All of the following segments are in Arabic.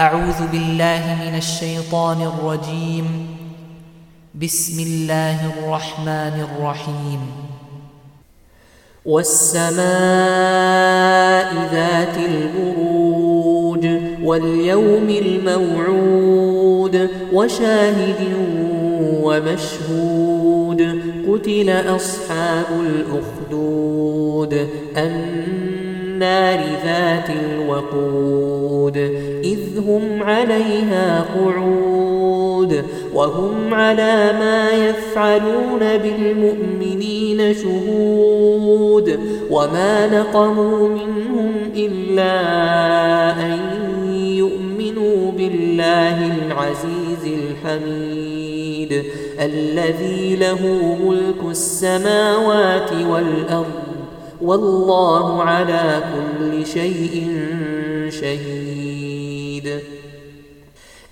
أعوذ بالله من الشيطان الرجيم. بسم الله الرحمن الرحيم. والسماء ذات البروج واليوم الموعود وشاهد ومشهود. قتل أصحاب الأخدود. النار ذات الوقود إذ هم عليها قعود وهم على ما يفعلون بالمؤمنين شهود وما نقموا منهم إلا أن يؤمنوا بالله العزيز الحميد الذي له ملك السماوات والأرض. والله على كل شيء شهيد.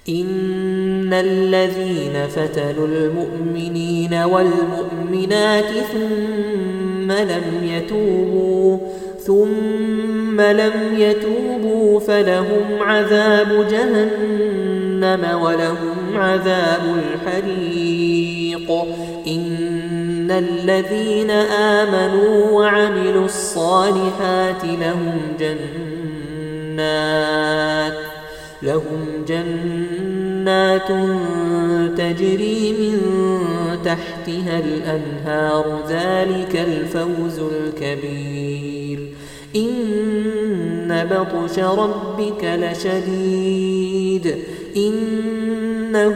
إن الذين فتلوا المؤمنين والمؤمنات ثم لم يتوبوا ثم لم يتوبوا فلهم عذاب جهنم. ولهم عذاب الحريق. إن الذين آمنوا وعملوا الصالحات لهم جنات لهم جنات تجري من تحتها الأنهار ذلك الفوز الكبير. إن بطش ربك لشديد. إنه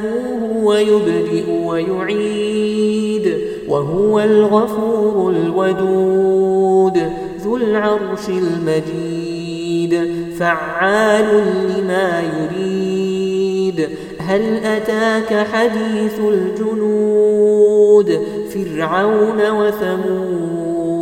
هو يبدئ ويعيد وهو الغفور الودود ذو العرش المجيد فعال لما يريد. هل أتاك حديث الجنود؟ فرعون وثمود.